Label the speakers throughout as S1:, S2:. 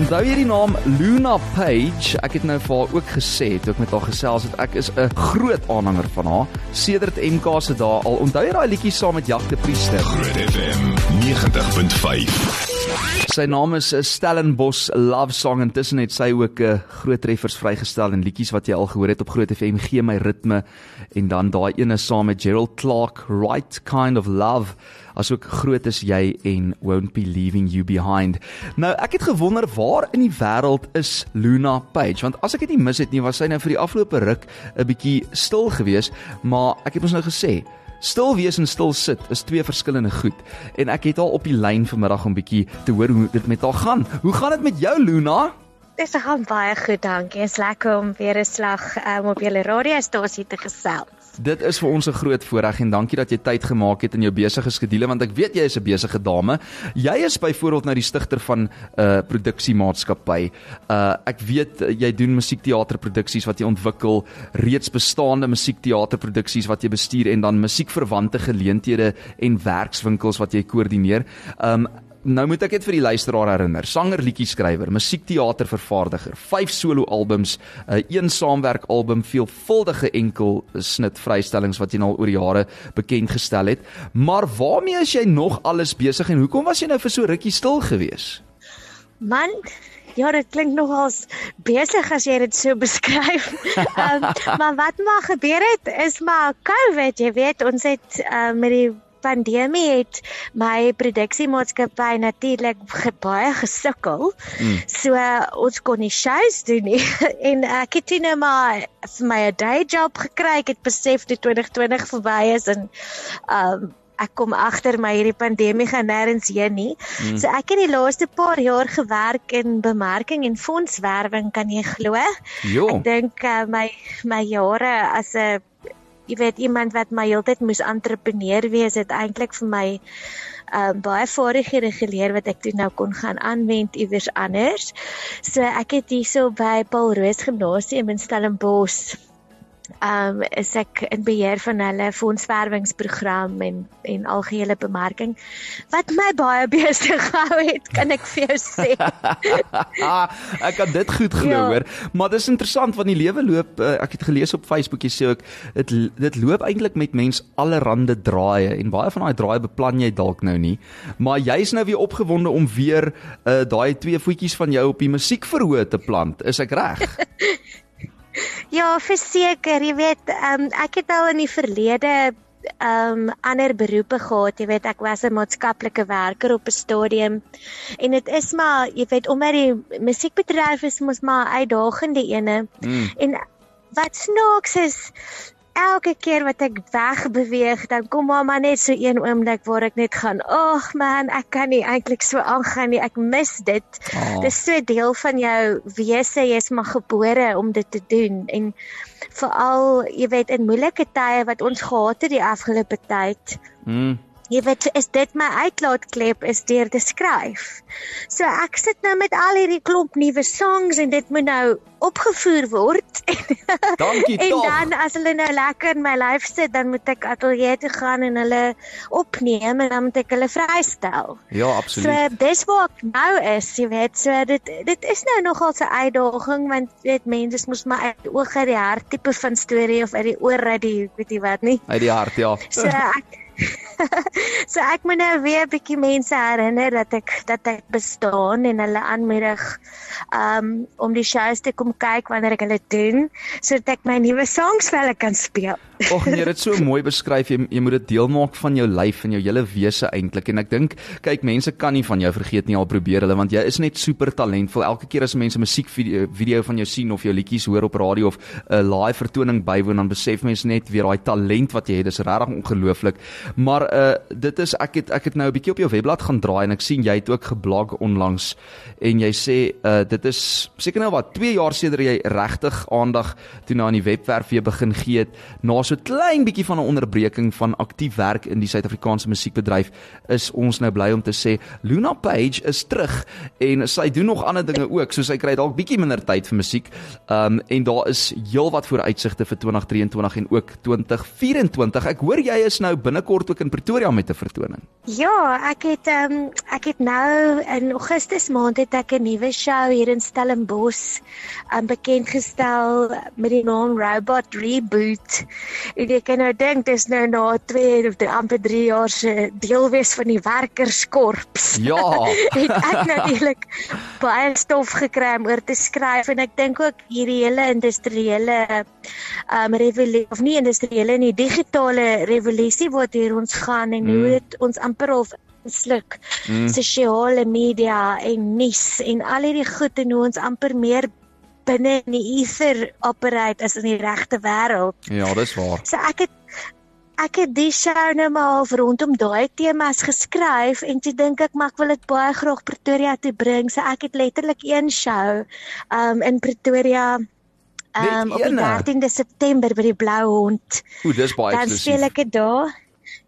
S1: Onthou jy die naam Luna Page? Ek het nou vir haar ook gesê toe ek met haar gesels het ek is 'n groot aanhanger van haar. Sedert MK se dae al. Onthou jy daai liedjie saam met Jacques de Priester?
S2: Groot FM 90.5.
S1: Sy naam is eh, Stellenbosch Love Song en tussen het sy ook 'n uh, groot treffers vrygestel en liedjies wat jy al gehoor het op Groot FM gee my ritme en dan daai ene saam met Gerald Clark Right Kind of Love asook groot is jy en won't be leaving you behind. Nou ek het gewonder waar in die wêreld is Luna Page want as ek dit nie mis het nie was sy nou vir die afgelope ruk 'n bietjie stil gewees, maar ek het ons nou gesê Stil wees en stil sit is twee verskillende goed en ek het haar op die lyn vanmiddag om bietjie te hoor hoe dit met haar gaan. Hoe gaan dit met jou Luna?
S3: Dit gaan baie goed, dankie. Is lekker om weer 'n slag um, op julle radiostasie te gesels.
S1: Dit is vir ons 'n groot voorreg en dankie dat jy tyd gemaak het in jou besige skedule want ek weet jy is 'n besige dame. Jy is byvoorbeeld nou die stigter van 'n uh, produksiemaatskappy. Uh ek weet uh, jy doen musiekteaterproduksies wat jy ontwikkel, reeds bestaande musiekteaterproduksies wat jy bestuur en dan musiekverwante geleenthede en werkswinkels wat jy koördineer. Um Nou moet ek dit vir die luisteraar herinner. Sanger, liedjie-skrywer, musiekteatervervaardiger, 5 solo-albums, 'n uh, een saamwerk-album, veelvuldige enkel snit vrystellings wat jy nou al oor jare bekend gestel het. Maar waarmee is jy nog alles besig en hoekom was jy nou vir so rukkie stil gewees?
S3: Man, ja, dit klink nogals besig as jy dit so beskryf. um, maar wat maar gebeur het is maar COVID, jy weet, ons het uh, met die pandemie het my produksiemaatskappy natuurlik baie gesukkel. Mm. So uh, ons kon nie shows doen nie en ek het toe nou maar vir my 'n day job gekry. Ek het besef toe 2020 verby is en um ek kom agter my hierdie pandemie gaan nêrens heen nie. Mm. So ek het die laaste paar jaar gewerk in bemarking en fondswerwing, kan jy glo? Ek dink uh, my my jare as 'n jy weet iemand wat my heeltyd moes entrepreneur wees het eintlik vir my um, baie vaardighede geleer wat ek toe nou kon gaan aanwend iewers anders. So ek het hierso by Paul Roos Gimnasium in Stellenbosch um is ek in beheer van hulle fondswerwingsprogram en en algehele bemarking wat my baie besig gehou het kan ek vir jou sê.
S1: ek kan dit goed glo ja. hoor, maar dis interessant want die lewe loop uh, ek het gelees op Facebook jy sê ook dit dit loop eintlik met mens allerhande draaie en baie van daai draaie beplan jy dalk nou nie, maar jy's nou weer opgewonde om weer uh, daai twee voetjies van jou op die musiekverhoog te plant, is ek reg?
S3: Ja, verseker, jy weet, um, ek het al in die verlede um ander beroepe gehad, jy weet, ek was 'n maatskaplike werker op 'n stadium. En dit is maar, jy weet, omdat die musiekbedryf is mos maar uitdagende ene. Mm. En wat snaaks is, elke keer wat ek wegbeweeg, dan kom mamma net so een oomblik waar ek net gaan, "Ag man, ek kan nie eintlik so aangaan nie. Ek mis dit." Oh. Dis so deel van jou wese, jy's maar gebore om dit te doen en veral, jy weet, in moeilike tye wat ons gehad het die afgelope tyd. Mm jy weet is dit my uitlaatklep is deur te skryf. So ek sit nou met al hierdie klomp nuwe songs en dit moet nou opgevoer word.
S1: Dankie tog.
S3: En dan as hulle nou lekker in my lyf sit, dan moet ek ateljee toe gaan en hulle opneem en dan moet ek hulle vrystel.
S1: Ja, absoluut.
S3: So dis waar ek nou is, jy weet, so dit dit is nou nogal 'n uitdaging want weet mense moet maar uit oog uit die hart tipe van storie of uit die oor uit die weet jy wat nie.
S1: Uit die hart, ja.
S3: So ek so ek moet nou weer 'n bietjie mense herinner dat ek dat ek bestaan en hulle aanmoedig um om die shows te kom kyk wanneer ek hulle doen sodat ek my nuwe songs vir hulle kan speel.
S1: Och nee, dit so mooi beskryf jy jy moet dit deel maak van jou lyf en jou hele wese eintlik en ek dink kyk mense kan nie van jou vergeet nie al probeer hulle want jy is net super talentvol. Elke keer as mense musiek video, video van jou sien of jou liedjies hoor op radio of 'n uh, live vertoning bywoon dan besef mense net weer daai talent wat jy het. Dis regtig ongelooflik. Maar uh dit is ek het ek het nou 'n bietjie op jou webblad gaan draai en ek sien jy het ook geblog onlangs en jy sê uh dit is seker nou wat 2 jaar sedert jy regtig aandag toe na aan die webwerf weer begin gee het. Na so klein bietjie van 'n onderbreking van aktief werk in die Suid-Afrikaanse musiekbedryf is ons nou bly om te sê Luna Page is terug en sy doen nog ander dinge ook so sy kry dalk bietjie minder tyd vir musiek. Um en daar is heelwat vooruitsigte vir 2023 en ook 2024. Ek hoor jy is nou binnekort binnekort ook in Pretoria met 'n vertoning.
S3: Ja, ek het ehm um, ek het nou in Augustus maand het ek 'n nuwe show hier in Stellenbosch um, bekend gestel met die naam Robot Reboot. En ek kan nou dink dis nou na 2 of 3 amper 3 jaar se deel wees van die werkerskorps.
S1: Ja.
S3: het ek natuurlik baie stof gekry om oor te skryf en ek dink ook hierdie hele industriële um revolusie of nie industriële nie digitale revolusie wat hier ons gaan en mm. hoe dit ons amper al sluk mm. sosiale media en nuus en al hierdie goed en hoe ons amper meer binne in die ether operate as in die regte wêreld.
S1: Ja, dis waar.
S3: So ek het ek het die show nou maar rondom daai temas geskryf en toe dink ek maar ek wil dit baie graag Pretoria toe bring. So ek het letterlik een show um in Pretoria um, op die 13de September by die Blou Hond.
S1: Ooh, dis baie eksklusief.
S3: Dan speel ek dit daar.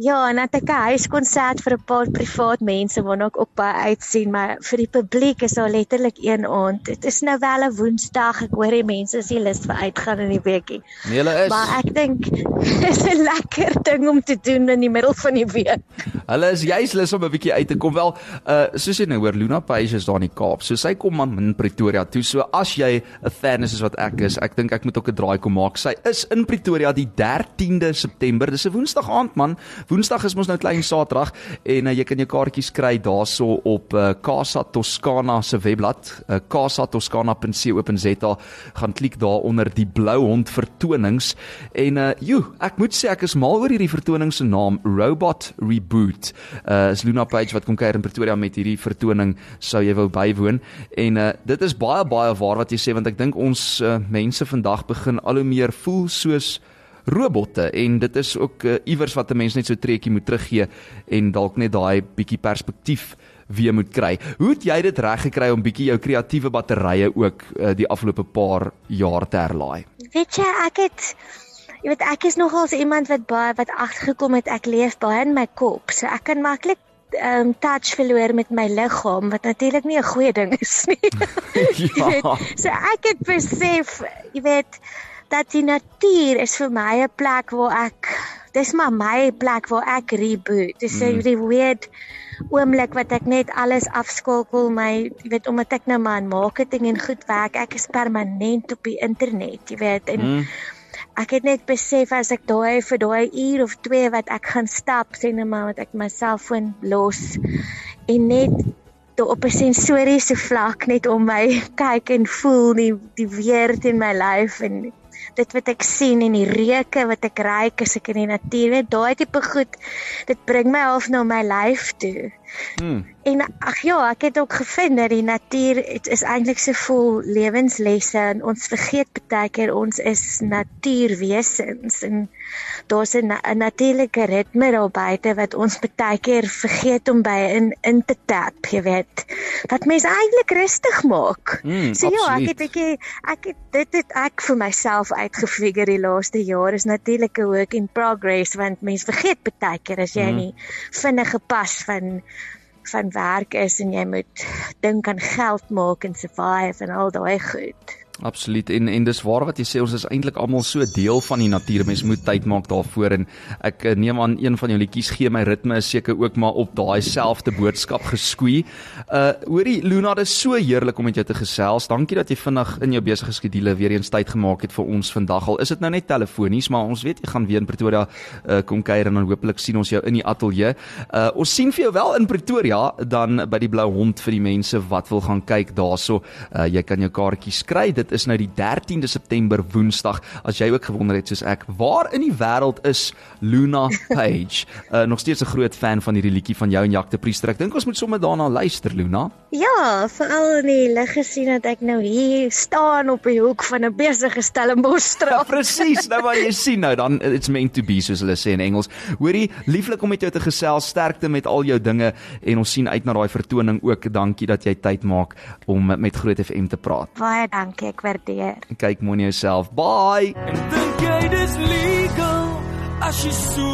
S3: Ja, en het ek 'n huiskonsert vir 'n paar privaat mense waarna ek ook baie uitsien, maar vir die publiek is daar letterlik een aand. Dit is nou wel 'n Woensdag. Ek hoor die mense is nie lus vir uitgaan in die weekie.
S1: Nee, hulle is.
S3: Maar ek dink is 'n lekker ding om te doen in die middel van die week.
S1: Hulle is juis lus om 'n bietjie uit te kom. Wel, uh soos jy nou hoor, Luna Page is daar in die Kaap. So sy kom aan in Pretoria toe. So as jy 'n fan is soos wat ek is, ek dink ek moet ook 'n draai kom maak. Sy is in Pretoria die 13de September. Dis 'n Woensdag aand, man. Woensdag is mos nou klein Saterdag en uh, jy kan jou kaartjies kry daarso op uh, Casa Toscana se webblad, uh, casatoscana.co.za. Gaan klik daar onder die blou hond vertonings en uh joe, ek moet sê ek is mal oor hierdie vertoning se naam Robot Reboot. Uh is Luna Page wat kom kuier in Pretoria met hierdie vertoning sou jy wou bywoon en uh dit is baie baie waar wat jy sê want ek dink ons uh, mense vandag begin al hoe meer voel soos robotte en dit is ook uh, iewers wat 'n mens net so treetjie moet teruggee en dalk net daai bietjie perspektief weer moet kry. Hoe het jy dit reg gekry om bietjie jou kreatiewe batterye ook uh, die afgelope paar jaar te herlaai?
S3: Weet jy, ek het jy weet ek is nogals iemand wat baie wat agtergekom het ek leef baie in my kop. So ek kan maklik ehm um, touch verloor met my liggaam wat natuurlik nie 'n goeie ding is nie. ja. weet, so ek het besef, jy weet dat die natuur is vir my 'n plek waar ek dis maar my plek waar ek reboot. Dis mm. 'n weird oomblik wat ek net alles afskakel my jy weet omdat ek nou maar in marketing en goed werk, ek is permanent op die internet, jy weet en mm. ek het net besef as ek daai vir daai uur of 2 wat ek gaan stap, sê net maar wat ek my selfoon los en net op 'n sensoriese vlak net om my kyk en voel die die weer in my lyf en dit wat ek sien en die reuke wat ek ruik as ek in die natuur. Weet daai tipe goed dit bring my half na my lyf toe Hmm. En ag ja, ek het ook gevind dat die natuur is eintlik so vol lewenslesse en ons vergeet baie keer ons is natuurwesens en daar's 'n natuurlike ritme daar buite wat ons baie keer vergeet om by in in te tap, jy weet. Wat mense eintlik rustig maak.
S1: Hmm,
S3: so ja, ek het bietjie ek het dit het ek vir myself uitgefigure die laaste jaar is natuurlik 'n work in progress want mense vergeet baie keer as jy hmm. nie vinnige pas van van werk is en jy moet dink aan geld maak en survive en al daai goed.
S1: Absoluut. En en dis waar wat jy sê ons is eintlik almal so deel van die natuur. Mens moet tyd maak daarvoor en ek eh, neem aan een van jou liedjies gee my ritme is seker ook maar op daai selfde boodskap geskoei. Uh hoorie Luna, dit is so heerlik om met jou te gesels. Dankie dat jy vinnig in jou besige skedule weer eens tyd gemaak het vir ons vandag. Al is dit nou net telefonies, maar ons weet jy gaan weer in Pretoria uh kom kuier en dan hopelik sien ons jou in die ateljee. Uh ons sien vir jou wel in Pretoria dan by die Blou Hond vir die mense wat wil gaan kyk daarso. Uh jy kan jou kaartjies kry. Dit is nou die 13de September Woensdag. As jy ook gewonder het soos ek, waar in die wêreld is Luna Page? uh, nog steeds 'n groot fan van hierdie liedjie van jou en Jacques de Priester. Ek dink ons moet sommer daarna luister, Luna.
S3: Ja, veral in die lig gesien dat ek nou hier staan op die hoek van 'n besige Stellenboschstraat.
S1: Ja, Presies, nou wat jy sien nou, dan it's meant to be soos hulle sê in Engels. Hoorie, lieflik om met jou te gesels, sterkte met al jou dinge en ons sien uit na daai vertoning ook. Dankie dat jy tyd maak om met Groot FM te praat.
S3: Baie dankie. Ek Ek waardeer.
S1: Kyk mooi na jouself. Bye.
S4: En dink jy dis legal as jy so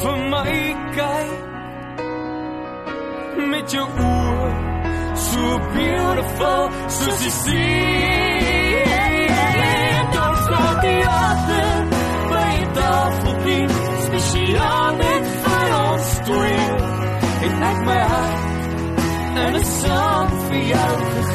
S4: vir my kyk? Met jou oë so beautiful soos jy sien. Don't stop the other by daffodil spesiaal net vir ons twee. Ek maak my hart en 'n song vir jou.